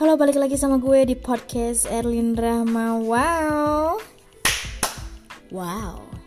Halo, balik lagi sama gue di podcast Erlin Rahma. Wow. Wow.